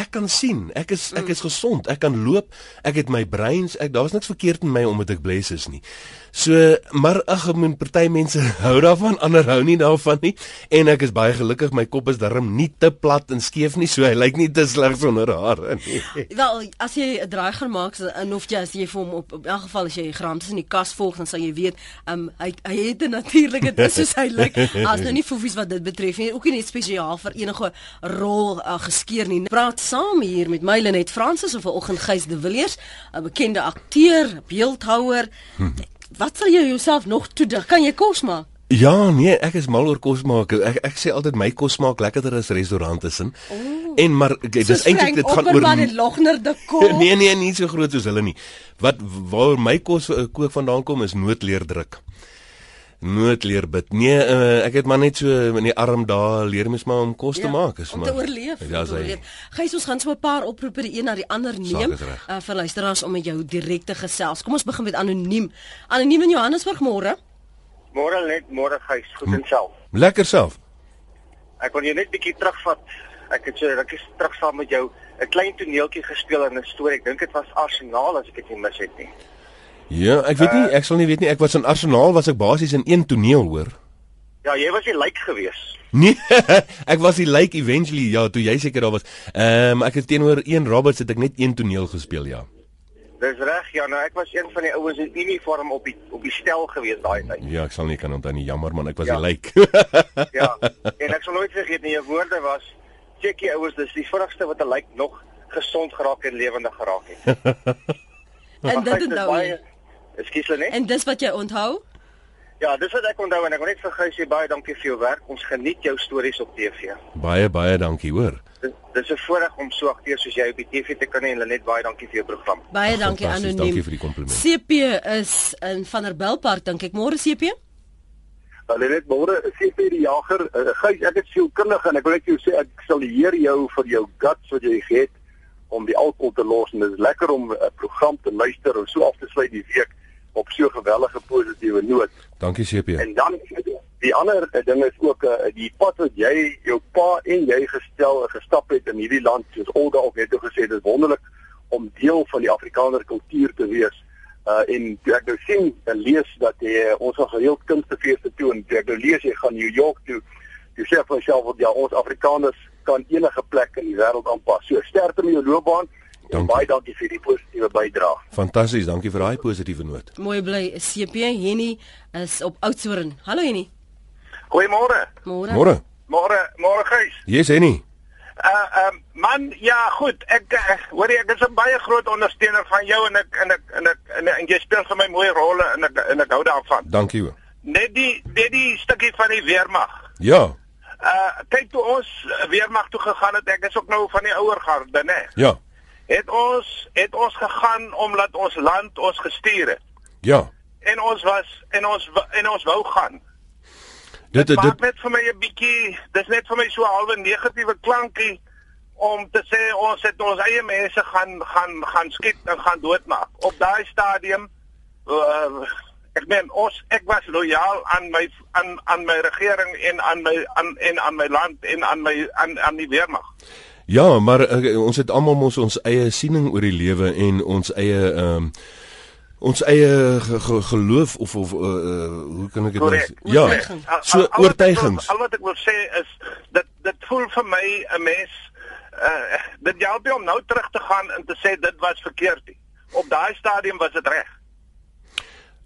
S2: ek kan sien, ek is ek is gesond, ek kan loop, ek het my breins, ek daar's niks verkeerd met my omdat ek bless is nie. So, maar ag, ek moet party mense hou daarvan, ander hou nie daarvan nie en ek is baie gelukkig my kop is darm nie te plat en skeef nie, so hy lyk nie te sleg sonder hare nie.
S1: Wel, as jy 'n draai gaan maak en of jy as jy vir hom op in elk geval as jy grams in die kas volg, dan sal jy weet, um, hy hy het 'n natuurlike dis soos hy lyk. As nou nie fofies wat dit betref nie, ook nie spesiaal vir enige rol uh, geskeer nie. Praat saam hier met my Lenet Fransis of vanoggend Gys de Villiers, 'n bekende akteur, beeldhouer. Hm. Wat sal jy jouself nog toedig? Kan jy kos maak?
S2: Ja, nee, ek is mal oor kos maak. Ek ek sê altyd my kos smaak lekkerder as restaurante se. En maar okay, dis eintlik dit gaan oor
S1: die Logner de kos.
S2: nee, nee, nie so groot soos hulle nie. Wat waar my kos uh, kook vandaan kom is noodleerdruk noodleer bid. Nee, uh, ek het maar net so in die arm daar leer mens maar om kos ja, te maak, is
S1: om
S2: maar.
S1: Om te oorleef. Ja, sy. Gys ons gaan so 'n paar oproepe die een na die ander neem uh, vir luisteraars om met jou direk te gesels. Kom ons begin met anoniem. Anoniem in Johannesburg môre.
S4: Môre net, môre Gys, goed en self.
S2: Lekker self.
S4: Ek wil jou net bietjie terugvat. Ek het so rukkie terug saam met jou 'n klein toneeltjie gespeel in 'n storie. Ek dink dit was Arsenaal as ek dit nie mis het nie.
S2: Ja, ek weet nie, ek sal nie weet nie. Ek was in Arsenal was ek basies in een toneel, hoor.
S4: Ja, jy was die lijk gewees.
S2: Nee, ek was die lijk eventually, ja, toe jy seker daar was. Ehm um, ek het teenoor een Roberts het ek net een toneel gespeel, ja.
S4: Dis reg, ja, nou ek was een van die ouens in uniform op die op die stel gewees daai tyd.
S2: Ja, ek sal nie kan onthou nie, jammer man, ek was
S4: ja.
S2: die lijk.
S4: ja. En ek sal nooit vergeet nie, jou woorde was checkie ouens, dis die vinnigste wat 'n lijk nog gesond geraak en lewendig geraak het.
S1: en dit het nou baie,
S4: Ekskuus hulle net.
S1: En dis wat jy onthou?
S4: Ja, dis wat ek onthou en ek wil net vir gou sê baie dankie vir jou werk. Ons geniet jou stories op TV.
S2: Baie baie dankie, hoor.
S4: Dit, dit is 'n voorreg om so akteur soos jy op die TV te kan hê en hulle net baie dankie vir jou program.
S1: Baie dankie anoniem.
S2: Dankie vir die kompliment.
S1: CP is in Vanderbijlpark dink ek. Môre CP?
S5: Hulle net môre CP die jager. Uh, Gys, ek het sielkundig en ek wil net jou sê ek sal eer jou vir jou guts wat jy het om die alkohol te los en dit is lekker om 'n program te luister en so af te sluit die week op so 'n gewellige positiewe noot.
S2: Dankie CP.
S5: En dan die ander ding is ook uh, die pad wat jy jou pa en jy gestel en gestap het in hierdie land soos Olga ook net gesê dit is wonderlik om deel van die Afrikaner kultuur te wees. Uh en ek nou sien en lees dat jy ons al gereeld kunstefeeste toe en ek nou lees jy gaan New York toe. Jy sê vir jouself dat ja ons Afrikaners kan enige plek in die wêreld aanpas. So sterkte met jou loopbaan. Dankie. Baie dankie vir die positiewe bydrae.
S2: Fantasties, dankie vir daai positiewe noot.
S1: Mooi bly CP Henny is op Oudtshoorn. Hallo Henny.
S4: Goeiemôre.
S1: Môre.
S2: Môre.
S4: Môre, môre Gys.
S2: Yes Henny.
S4: Uh um man, ja goed. Ek uh, hoor ek is 'n baie groot ondersteuner van jou en ek en ek en ek en, en jy speel vir my mooi rolle en ek en ek hou daarvan.
S2: Dankie hoor.
S4: Net die net die stukkie van die weermag.
S2: Ja.
S4: Uh kyk toe ons weermag toe gegaan het, ek is ook nou van die ouer garde, né?
S2: Ja
S4: het ons het ons gegaan omdat ons land ons gestuur het.
S2: Ja.
S4: En ons was en ons en ons wou gaan.
S2: Dit dit
S4: dit net vir my 'n bietjie, dis net vir my so 'n halwe negatiewe klankie om te sê ons het ons eie mense gaan gaan gaan skiet en gaan doodmaak. Op daai stadium uh, ek meen ons ek was lojaal aan my aan aan my regering en aan my aan en aan my land en aan my aan aan die weermag.
S2: Ja, maar uh, ons het almal ons ons eie siening oor die lewe en ons eie ehm um, ons eie ge ge geloof of of uh, uh, hoe kan ek dit nou sê? Ja. So oortuigings.
S4: Al wat ek wil sê is dat dit voel vir my 'n mens uh dit help jy om nou terug te gaan en te sê dit was verkeerd. Op daai stadium was dit reg.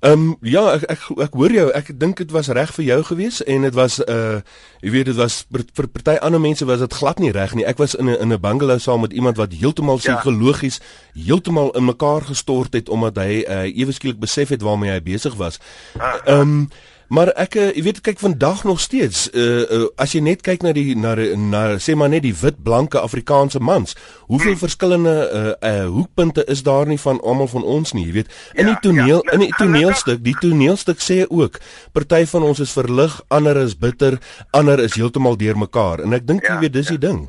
S2: Ehm um, ja, ek ek ek hoor jou. Ek dink dit was reg vir jou gewees en dit was uh jy weet dit was vir, vir party ander mense was dit glad nie reg nie. Ek was in 'n in 'n bungalow saam met iemand wat heeltemal ja. psigologies heeltemal in mekaar gestort het omdat hy uh ewe skielik besef het waarmee hy besig was. Ah, ehm um, Maar ek uh, jy weet kyk vandag nog steeds uh, uh, as jy net kyk na die na, na sê maar net die wit blanke Afrikaanse mans, hoeveel hmm. verskillende uh, uh, hoekpunte is daar nie van almal van ons nie, jy weet. In die ja, toneel ja, in die toneelstuk, die toneelstuk sê ook party van ons is verlig, ander is bitter, ander is heeltemal deurmekaar en ek dink ja, jy weet dis ja. die ding.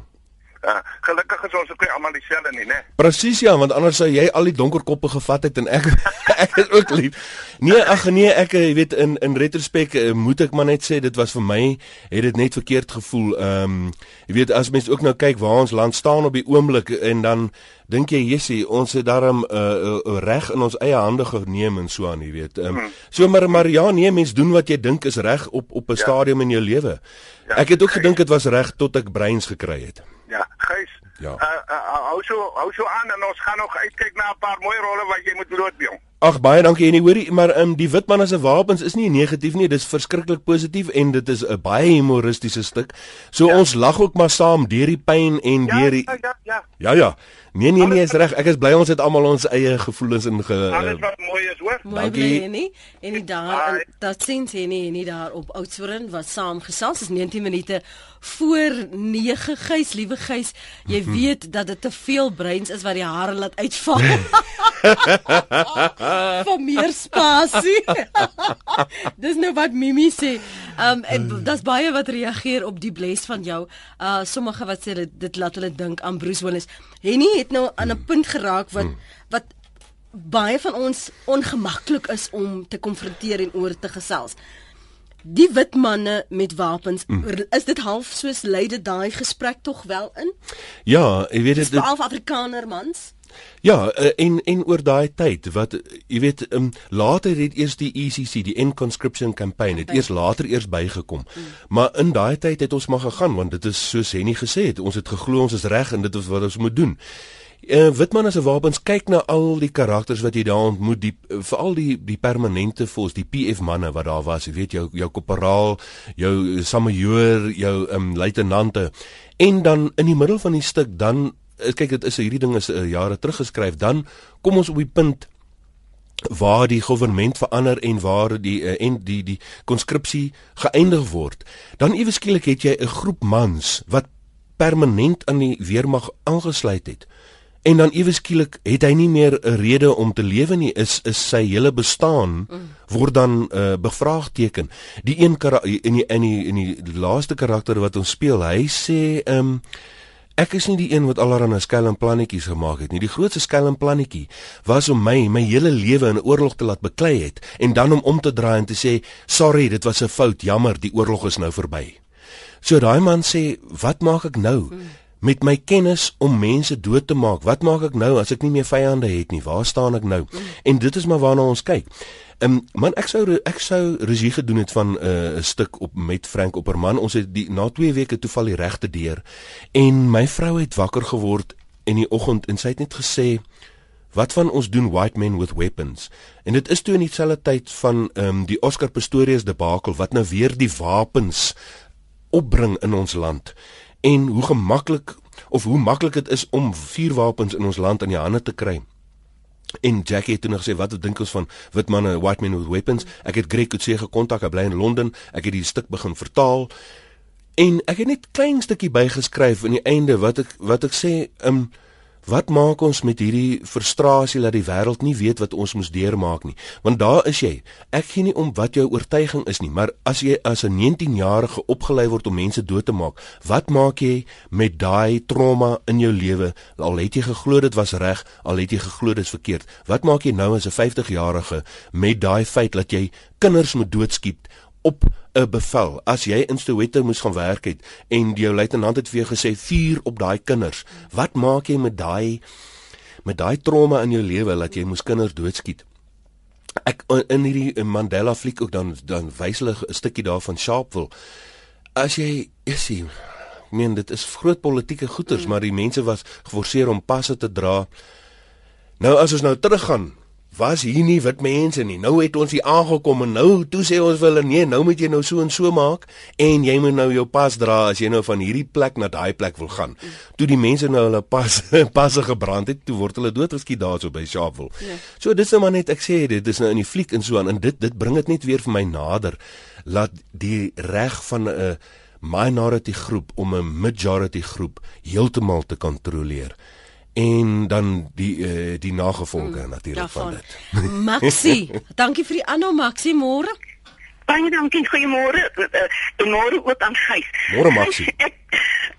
S4: Uh, gelukkig is ons ook nie almal dieselfde nie, né?
S2: Presies ja, want anders sou jy al die donker koppe gevat het en ek ek is ook lief. Nee, ag nee, ek jy weet in in retrospek uh, moet ek maar net sê dit was vir my het dit net verkeerd gevoel. Ehm um, jy weet as mense ook nou kyk waar ons land staan op die oomblik en dan dink jy Jessie, ons het daarom 'n uh, uh, reg in ons eie hande geneem en so aan, jy weet. Ehm um, so maar maar ja, nee, mense doen wat jy dink is reg op op 'n ja. stadium in jou lewe. Ja, ek het ook gedink dit was reg tot ek breins gekry het.
S4: Ja, Gys. Ja. Uh, uh, hou so hou so aan en ons gaan nog uitkyk na 'n paar mooi rolle wat jy moet loodbeel.
S2: Ag baie dankie en hoorie maar um, die witman as 'n wapens is nie negatief nie dis verskriklik positief en dit is 'n baie humoristiese stuk. So ja. ons lag ook maar saam deur die pyn en ja, deur die Ja ja ja. Ja ja. Nee nee nee is reg. Ek is bly ons het almal ons eie gevoelens in ge
S4: Alles wat mooi is, hoor.
S1: Mooi bly nie. En nie daar dat sien sy nie nie daar op Oudtshoorn wat saam gesels is 19 minute voor 9 gys, liewe gys. Jy mhm. weet dat dit te veel breins is wat die hare laat uitval. vir meer spasie. Dis nou wat Mimi sê. Um en mm. daar's baie wat reageer op die bles van jou. Uh sommige wat sê dit, dit laat hulle dink aan Bruce Willis. Henny het nou aan 'n punt geraak wat mm. wat baie van ons ongemaklik is om te konfronteer en oor te gesels. Die wit manne met wapens, mm. is dit half soos lei dit daai gesprek tog wel in?
S2: Ja, jy weet dit.
S1: Dis half Afrikaner mans.
S2: Ja, eh, en en oor daai tyd wat jy weet, um, later het eers die ECC, die Inconscription Campaign, het eers later eers bygekom. Mm. Maar in daai tyd het ons maar gegaan want dit is soos Henny gesê het, ons het geglo ons is reg en dit is wat ons moet doen. Uh, Witman as 'n wapens kyk na al die karakters wat jy daar ontmoet, die veral die die permanente fos, die PF manne wat daar was, jy weet jou jou korporaal, jou samajoor, jou um, luitenante. En dan in die middel van die stuk dan Eh, kyk dit is hierdie ding is uh, jare terug geskryf dan kom ons op die punt waar die regering verander en waar die uh, en die die konskripsie geëindig word. Dan ewe skielik het jy 'n groep mans wat permanent aan die weermag aangesluit het. En dan ewe skielik het hy nie meer 'n rede om te lewe nie. Is is sy hele bestaan word dan uh, bevraagteken. Die een in die in die in die laaste karakter wat ons speel hy sê ehm um, Ek is nie die een wat allerlei skelm plannetjies gemaak het nie. Die grootste skelm plannetjie was om my my hele lewe in oorlog te laat beklei het en dan om om te draai en te sê, "Sorry, dit was 'n fout. Jammer, die oorlog is nou verby." So daai man sê, "Wat maak ek nou?" Met my kennis om mense dood te maak, wat maak ek nou as ek nie meer vyande het nie? Waar staan ek nou? En dit is maar waarna ons kyk. Ehm um, man ek sou ek sou regie gedoen het van eh, 'n uh, stuk op met Frank Opperman. Ons het die na 2 weke toeval die regte deur en my vrou het wakker geword in die oggend en sy het net gesê wat van ons doen white men with weapons. En dit is toe in dieselfde tyd van ehm um, die Oscar Pistorius debakel wat nou weer die wapens opbring in ons land en hoe gemaklik of hoe maklik dit is om vuurwapens in ons land in die hande te kry. En Jackie het toe nog gesê wat dink ons van wit manne white men with weapons? Ek het Greg Coetzee gekontak, hy bly in Londen. Ek het die stuk begin vertaal. En ek het net klein stukkie bygeskryf in die einde wat ek wat ek sê, ehm um, Wat maak ons met hierdie frustrasie dat die wêreld nie weet wat ons moet deurmaak nie? Want daar is jy. Ek gee nie om wat jou oortuiging is nie, maar as jy as 'n 19-jarige opgelei word om mense dood te maak, wat maak jy met daai trauma in jou lewe? Al het jy geglo dit was reg, al het jy geglo dit is verkeerd. Wat maak jy nou as 'n 50-jarige met daai feit dat jy kinders moet doodskiet op 'n bevel. As jy in Soweto moes gaan werk het en jou luitenant het vir jou gesê vuur op daai kinders, wat maak jy met daai met daai trauma in jou lewe dat jy moes kinders doodskiet? Ek in hierdie Mandela fliek ook dan dan wys hulle 'n stukkie daarvan Sharpeville. As jy is jy meen dit is groot politieke goeters, mm. maar die mense was geforseer om passe te dra. Nou as ons nou teruggaan was hier nie wit mense nie. Nou het ons hier aangekom en nou toe sê ons wil nee, nou moet jy nou so en so maak en jy moet nou jou pas dra as jy nou van hierdie plek na daai plek wil gaan. Toe die mense nou hulle pas passe gebrand het, toe word hulle doodgeskiet daarso by Sharpeville. Ja. So dis nou maar net ek sê dit is nou in die fliek en so aan en dit dit bring dit net weer vir my nader laat die reg van 'n uh, minority groep om 'n majority groep heeltemal te kontroleer en dan die uh, die nagevolge mm, natuurlik van dit.
S1: Maxie, dankie vir die aanhou Maxie môre.
S6: Baie dankie, goeiemôre. Uh, en môre ook aan Gys.
S2: Môre Maxie.
S6: ek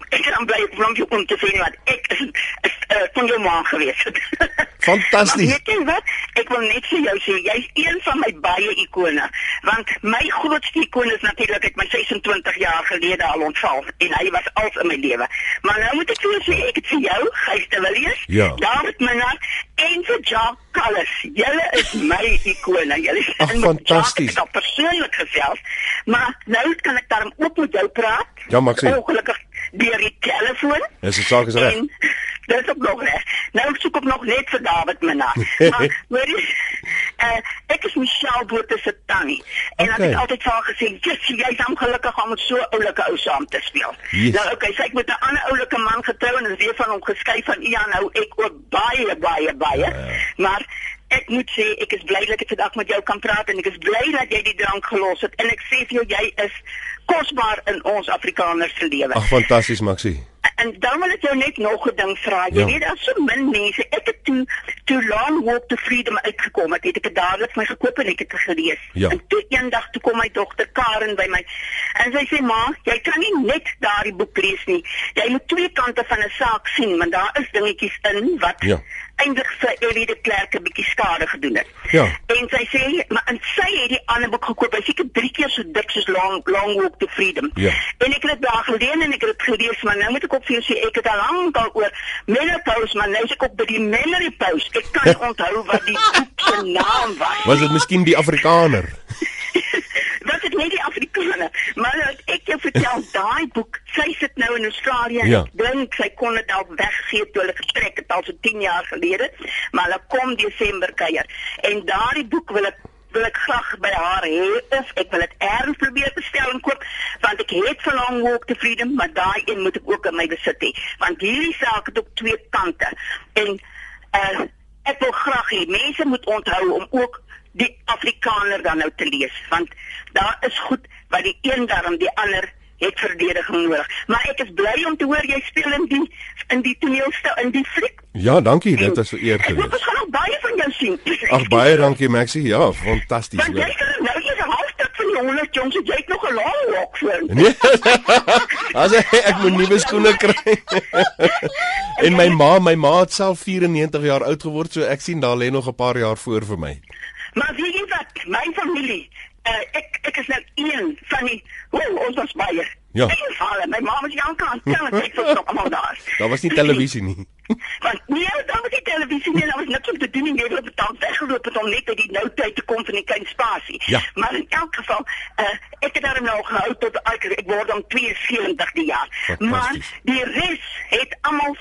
S6: kan bly om jou om te sien wat ek is, is uh, van jou ma gewees het.
S2: Fantasties.
S6: Weet jy wat? Ek wil net vir jou sê jy's een van my baie ikone want my grootste ikoon is natuurlik ek my 26 jaar gelede al ontval en hy was als in my lewe. Maar nou moet ek vir jou sê ek het vir jou Gys de Villiers,
S2: ja.
S6: David Minnar en vir Jacques Callis. Julle is my ikone. Julle is
S2: fantasties.
S6: Ek het persoonlik gesels, maar nou kan ek daarom ook met jou praat.
S2: Ja, Maxie.
S6: Ongelukkig deur die telefoon.
S2: Dis die saak is reg.
S6: Dis ook nog reg. Nou soek ek nog net vir David Minna. maar hoor jy, uh, ek is Michelle Botha se tannie. En okay. ek het altyd vir haar gesê, "Jy's jy's hom gelukkig om met so 'n oulike ou saam te speel." Yes. Nou okay, sy het met 'n ander oulike man getrou en is weer van hom geskei van Ian nou ek ook baie baie baie. Ja, ja. Maar Ek moet sê ek is bly dat ek vandag met jou kan praat en ek is bly dat jy die drank gelos het en ek sê vir jou jy is kosbaar in ons Afrikaners se lewe.
S2: Ag fantasties Maxie.
S6: En dan wil ek jou net nog 'n ding vra. Jy ja. weet daar's so min mense. Ek het toe toe Long Walk to Freedom uitgekom. Ek het dit dadelik my gekoop en ek het dit gelees.
S2: Ja.
S6: En toe eendag toe kom my dogter Karen by my. En sy sê: "Ma, jy kan nie net daardie boek lees nie. Jy moet twee kante van 'n saak sien, want daar is dingetjies in wat
S2: ja
S6: eintlik vir Ellie de Klerk 'n bietjie skade gedoen het.
S2: Ja.
S6: En sy sê maar en sy het die ander boek gekoop. Hy seker 3 keer so dik soos Long Long Walk to Freedom.
S2: Ja.
S6: En ek het dit daar geleen en ek het dit gelees, maar nou moet ek op vir jou sê ek het al lank al oor menopause, maar nou is ek op by die memory pause. Ek kan nie onthou wat die boek se naam was.
S2: Was dit miskien die Afrikaner?
S6: Nie die Afrikaner, maar ek jou vertel daai boek, sy sit nou in Australië.
S2: Ja.
S6: Ek dink sy kon dit al weggee toe hulle getrek het al so 10 jaar gelede, maar hulle kom Desember kuier. En daardie boek wil ek wil ek graag by haar hê of ek wil dit erns probeer bestel en koop want ek het vir Long Walk to Freedom, maar daai een moet ek ook in my besit hê, want hierdie saak het ook twee kante. En uh, ek wil graag hê mense moet onthou om ook die Afrikaner dan nou te lees want daar is goed wat die een daarom die ander het verdediging nodig. Maar ek is bly om te hoor jy speel in die in die toneelstel in die fliek.
S2: Ja, dankie, dit was eer gewees.
S6: Ek gaan nog baie van jou sien.
S2: Ag baie dankie Maxie. Ja, fantasties.
S6: Want jy kan nou is 'n halfstuk van die 100 jongs, jy het nog 'n lang walk voor.
S2: Nee. As ek, ek moet nuwe skoene kry. en my ma, my ma het self 94 jaar oud geword, so ek sien daar lê nog 'n paar jaar voor vir my.
S6: Maar wie is wat? My familie. Uh, ek ek is nou een van die oh, ons was baie.
S2: Ja.
S6: Vader, my ma was jong kan, kan ek vir nog almal daar.
S2: Daar was nie televisie nie.
S6: Want nee, daar was nie televisie nie, daar was niks om te doen nie, jy het betaal weggeloop het om net uit die nou tyd te kom van die klein spasie.
S2: Ja.
S6: Maar in elk geval, uh, ek het daar nou gehou tot ek, ek word om 72 die jaar. Maar die res het almal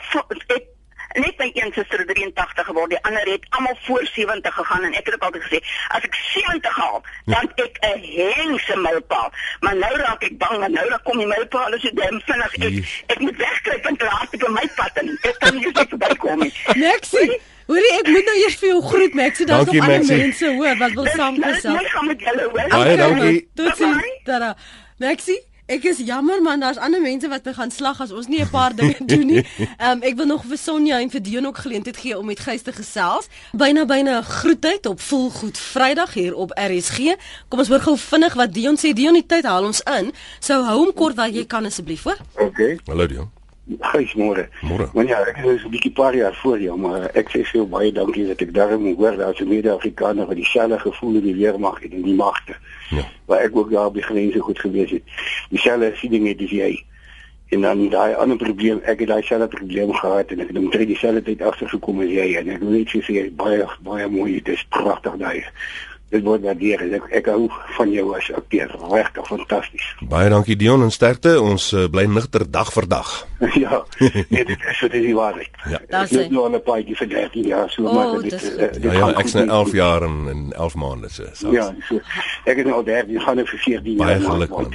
S6: het net my een suster 83 geword, die ander het almal voor 70 gegaan en ek het ook altyd gesê, as ek 70 haal, dan ja. ek 'n hengse mylpaal. Maar nou raak ek bang en nou dan kom die mylpaal as dit dan vinnig ek, ek moet wegkruip en laat ek op my pad en ek kan nie net verbykom nie.
S1: Nexie Hoorie, ek moet nou eers vir jou groet, Maxie. Daar's nog ander mense hoor wat wil saamgesels.
S6: Ek gaan met julle hoor.
S2: Baie dankie.
S1: Totsiens. Tada. Maxie Ek is jammer man, daar's ander mense wat begin slag as ons nie 'n paar dinge doen nie. Ehm um, ek wil nog vir Sonja en vir Dion ook geleentheid gee om met Gys te gesels. Byna byna groetheid op Volgoed Vrydag hier op RSG. Kom ons hoor gou vinnig wat Dion sê. Dion, die tyd haal ons in. Sou hou hom kort wat jy kan asseblief, hoor.
S7: Okay.
S2: Hallo Dion.
S7: Gys môre. Want ja, ek is 'n bietjie paar jaar voor jou, maar ek sê veel baie dankie dat ek daarom hoor dat se mede-Afrikaner wat dieselfde gevoel in die weermag het en die magte.
S2: Ja.
S7: Waar ek ook daar die grense goed gewees het. Dieselfde siening het as jy. En dan daai ander probleem, ek het daai selfde probleem gehad en ek het omtrent dieselfde tyd agtergekom as jy en ek wil net sê baie baie mooi, dit is pragtig daai dit word waardeer ek ek hou van jou as akteur regtig fantasties
S2: baie dankie Dion en sterkte ons uh, bly nigter dag vir dag
S7: ja nee dit is so dit is waarlik
S2: Ja.
S7: ek het nou 'n paadjie vir 13 jaar so
S1: Oh,
S7: maar dit
S1: dis goed.
S7: eh, dit
S2: ja, ja ek's nou
S7: met
S2: 11 jaar en, en 11 maande so, so.
S7: ja so ek is nou al 13 gaan nou vir 14
S2: baie
S7: jaar
S2: geluk
S7: maak,
S2: man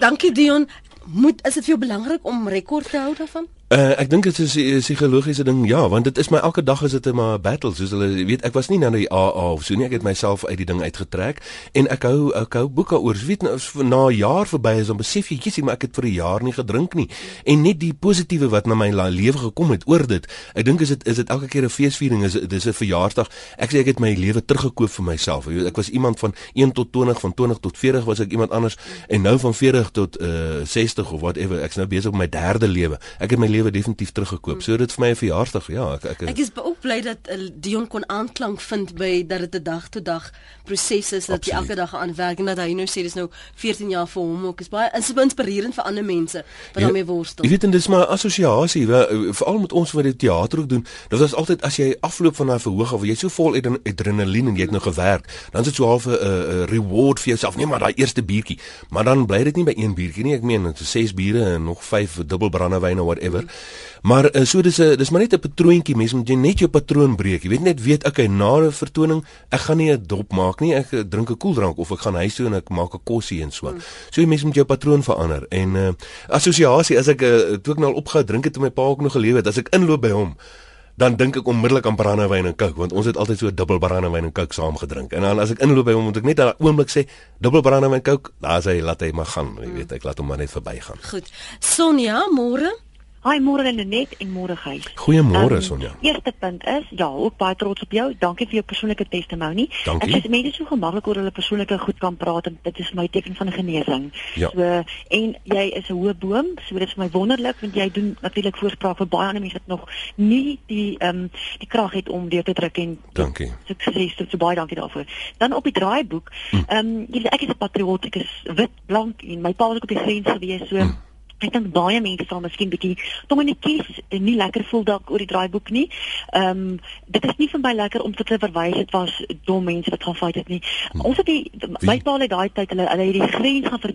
S1: Dankie Dion. Moet is dit vir jou belangrik om rekord te hou daarvan?
S2: Uh, ek dink dit is 'n psigologiese ding ja want dit is my elke dag is dit 'n maar battle soos hulle weet ek was nie nou die AA of so nie ek het myself uit die ding uitgetrek en ek hou ek hou boeke oor jy weet nou na 'n jaar verby is dan besef jy jissie maar ek het vir 'n jaar nie gedrink nie. En net die positiewe wat na my lewe gekom het oor dit ek dink is dit is dit elke keer 'n feesviering is dis 'n verjaarsdag. Ek sê ek het my lewe teruggekoop vir myself jy weet ek was iemand van 1 tot 20 van 20 tot 40 was ek iemand anders en nou van 40 tot uh, 60 of whatever ek's nou besig met my derde lewe. Ek het my lewe definitief teruggekoop so dit vir my 'n verjaarsdag ja ek ek,
S1: Ek is ook bly dat uh, Dion kon aanklank vind by dat dit 'n dag tot dag proses is dat jy elke dag aan werk en dat hy nou sê dis nou 14 jaar vir hom ook is baie is inspirerend vir ander mense wat daarmee worstel.
S2: Jy weet en dis maar assosiasie wa- veral met ons wat die teater ook doen. Dit was altyd as jy afloop van daai verhoog of jy so vol adren- adrenalien en jy het nou gewerk, dan is dit so half 'n 'n reward vir jouself. Nee, maar daai eerste biertjie. Maar dan bly dit nie by een biertjie nie. Ek meen dit is ses biere en nog vyf dubbel brandewyne whatever. Maar uh, so dis 'n dis maar net 'n patroontjie. Mens moet jy net jou patroon breek. Jy weet net weet okay, na 'n vertoning, ek gaan nie 'n dop maak nie. Ek eh, drink 'n koeldrank of ek gaan huis toe en ek maak 'n kossie en so. So jy mens moet jou patroon verander. En uh, assosiasie as ek uh, toe ek nou al opgehou drink het toe my pa ook nog gelewe het, as ek inloop by hom dan dink ek onmiddellik aan brandewyn en coke want ons het altyd so dubbel brandewyn en coke saam gedrink. En dan as ek inloop by hom moet ek net daai oomblik sê dubbel brandewyn en coke, daar sê hy laat hy maar gaan. Jy weet, ek laat hom maar net verbygaan.
S1: Goed. Sonja, môre?
S8: Hi môre Lenet en môre Gys.
S2: Goeiemôre
S8: Ehm,
S2: Sonja.
S8: Eerste punt is, ja, ook baie trots op jou. Dankie vir jou persoonlike testimonie.
S2: Dankie.
S8: Ek sê mense so gemaklik oor hulle persoonlike goed kan praat en dit is my teken van genesing.
S2: Ja.
S8: So en jy is 'n hoë boom, so dit is vir my wonderlik want jy doen natuurlik voorspraak vir baie ander mense wat nog nie die ehm um, die krag het om deur te druk en
S2: Dankie.
S8: sukses so, so baie dankie daarvoor. Dan op die draaiboek,
S2: Hm.
S8: ehm um, jy ek is 'n patriot, ek is wit, blank en my pa was ook op die grens gewees so
S2: Hm.
S8: Ek dink baie mense sal miskien bietjie dommetjies nie lekker voel dalk oor die draaiboek nie. Ehm um, dit is nie vir my lekker om te te verwys dit was dom mense wat gaan fight het nie. Ons het die my pa het daai tyd hulle hulle het die grens gaan ver,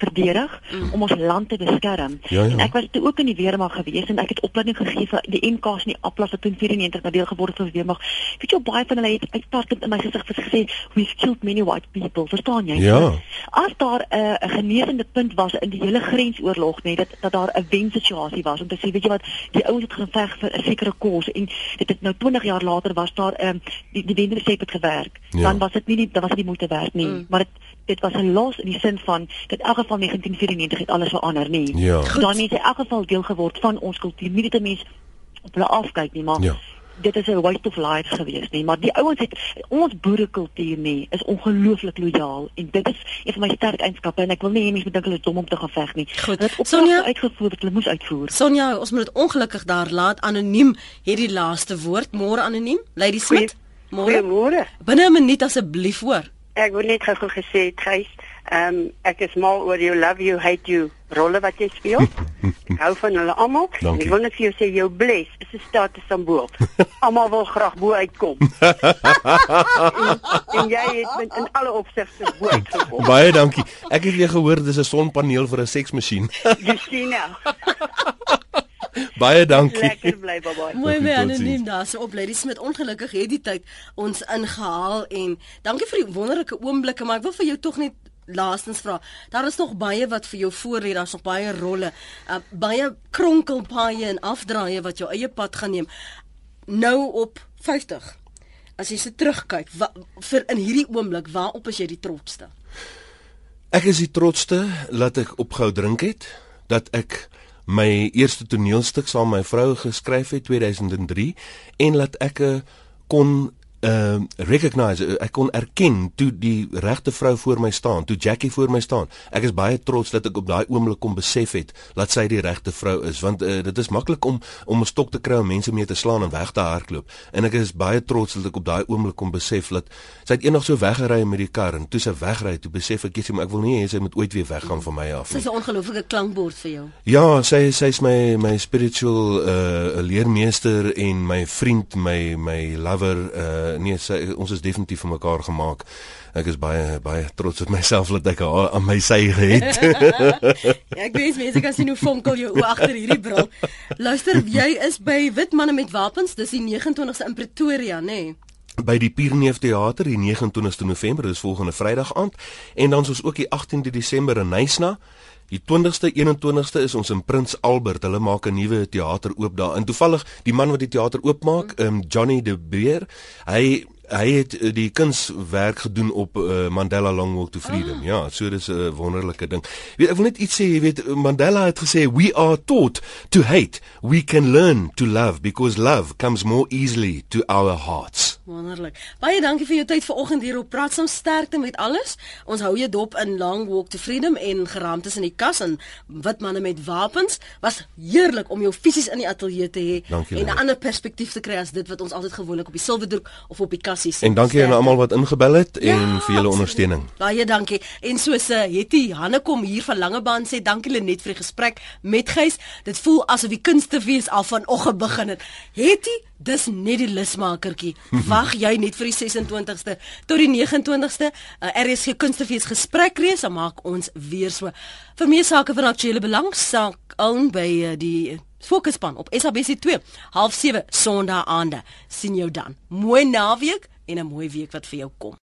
S8: verdedig om ons land te beskerm.
S2: Ja, ja.
S8: En ek was toe ook in die weermag gewees en ek het opleiding gegee vir die MK's in die Aplas wat toen 94 nou deel geword het van die weermag. Weet jy baie van hulle het uitstartend in my gesig vir gesê we've killed many white people. Verstaan jy?
S2: Ja.
S8: As daar 'n uh, 'n genesende punt was in die hele grensoorlog nê dat dat daar 'n wensituasie was om te sê weet jy wat die ouens het geveg vir 'n sekere kos en dit het nou 20 jaar later was daar 'n um, die die wenresep het gewerk.
S2: Ja.
S8: Dan was dit nie die, dan was dit nie moeite werd nie.
S1: Mm.
S8: Maar dit dit was 'n los in die sin van dat in elk geval 1994 het alles verander nie.
S2: Ja.
S8: Dan het in elk geval deel geword van ons kultuur. Nie dat 'n mens op hulle afkyk nie, maar
S2: Ja.
S8: Dit is 'n waste of lives gewees nie, maar die ouens het ons boerekultuur nie is ongelooflik lojaal en dit is een van my sterk eienskappe en ek wil nie hê mense moet dink hulle is dom om te gaan veg nie.
S1: Goed.
S8: Hulle het
S1: Sonja?
S8: uitgevoer wat hulle moes uitvoer.
S1: Sonja, ons moet dit ongelukkig daar laat. Anoniem het die laaste woord. Môre anoniem. Lady Smit. Môre.
S9: Goeiemôre.
S1: Binne 'n minuut asseblief hoor.
S9: Ek wil net gou gesê het, Gys, ehm um, ek is mal oor jou love you hate you rolle wat jy speel. ek hou van hulle almal. Ek wil net vir jou sê jou bless is 'n status simbool. almal wil graag bo uitkom. en, en jy het met in alle opsigte bo uitgekom.
S2: Baie dankie. Ek het weer gehoor dis 'n sonpaneel vir 'n seksmasjien.
S9: Jy sien nou.
S2: Baie dankie.
S9: Lekker bly baba.
S1: Mooi my anoniem daar so op Lady Smit. Ongelukkig het die tyd ons ingehaal en dankie vir die wonderlike oomblikke, maar ek wil vir jou tog net laastens vra. Daar is nog baie wat vir jou voor lê. Daar's nog baie rolle, uh, baie kronkelpaaie en afdraaie wat jou eie pad gaan neem. Nou op 50. As jy se terugkyk, wa, vir in hierdie oomblik, waarop is jy die trotste?
S2: Ek is die trotste dat ek opgehou drink het, dat ek my eerste toneelstuk saam met my vrou geskryf het 2003 en dat ek eh, kon uh recognize eh, ek kon erken toe die regte vrou voor my staan, toe Jackie voor my staan. Ek is baie trots dat ek op daai oomblik kon besef het dat sy die regte vrou is want uh, dit is maklik om om 'n stok te kry om mense mee te slaan en weg te hardloop. En ek is baie trots dat ek op daai oomblik kon besef dat sy het eendag so weggery met die kar en toe sy wegry, toe besef ek jy maar ek wil nie hê sy moet ooit weer weggaan van my af nie.
S1: Dis 'n ongelooflike klankbord vir jou.
S2: Ja, sy sy's my my spiritual uh leermeester en my vriend, my my lover uh uh, nee, sy, ons is definitief vir mekaar gemaak. Ek is baie baie trots op myself dat ek haar aan my sy het.
S1: ja, ek weet mense kan sien hoe fonkel jou oë agter hierdie bril. Luister, jy is by Wit manne met wapens, dis die 29ste in Pretoria, nê? Nee?
S2: by die Pierneef Theater die 29ste November, dis volgende Vrydag aand en dan is ons ook die 18de Desember in Nysna. Die 20ste 21ste is ons in Prins Albert. Hulle maak 'n nuwe teater oop daar. En toevallig die man wat die teater oopmaak, um, Johnny De Beer, hy hy het uh, die kunswerk gedoen op uh, Mandela Long Walk to Freedom. Ah. Ja, so dis 'n uh, wonderlike ding. Weet ek wil net iets sê, jy weet Mandela het gesê we are taught to hate, we can learn to love because love comes more easily to our hearts.
S1: Wonderlik. Baie dankie vir jou tyd vanoggend hier op Praat saam sterkte met alles. Ons hou jou dop in Long Walk to Freedom en geraamtes in die kas en wit manne met wapens. Was heerlik om jou fisies in die ateljee te hê en 'n ander perspektief te kry as dit wat ons altyd gewoonlik op die silwerdoek of op die kassies
S2: sien. En dankie aan almal wat ingebel het en ja, vir julle ondersteuning.
S1: Baie dankie. En soos uh, Hetty Hannekom hier van Langebaan sê, dankie Lenet vir die gesprek met Gys. Dit voel asof die kunstefees al vanoggend begin het. Hetty Dis net die lusmakertjie. Wag jy net vir die 26ste tot die 29ste. Uh, RSG Kunstefees gesprekreis, dan maak ons weer so. Vir meer sake van aktuelle belang, saak aan by uh, die Fokuspan op SABC 2, 07:30 Sondag aande. sien jou dan. Mooi naweek en 'n mooi week wat vir jou kom.